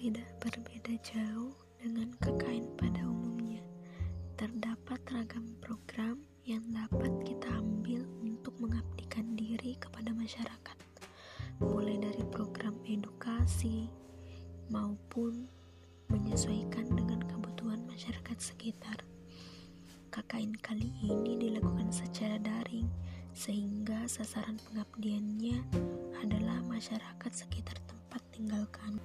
Tidak berbeda jauh dengan KKN pada umumnya. Terdapat ragam program yang dapat kita ambil untuk mengabdikan diri kepada masyarakat, mulai dari program edukasi maupun menyesuaikan dengan kebutuhan masyarakat sekitar. KKN kali ini dilakukan secara daring, sehingga sasaran pengabdiannya adalah masyarakat sekitar tempat tinggal kami.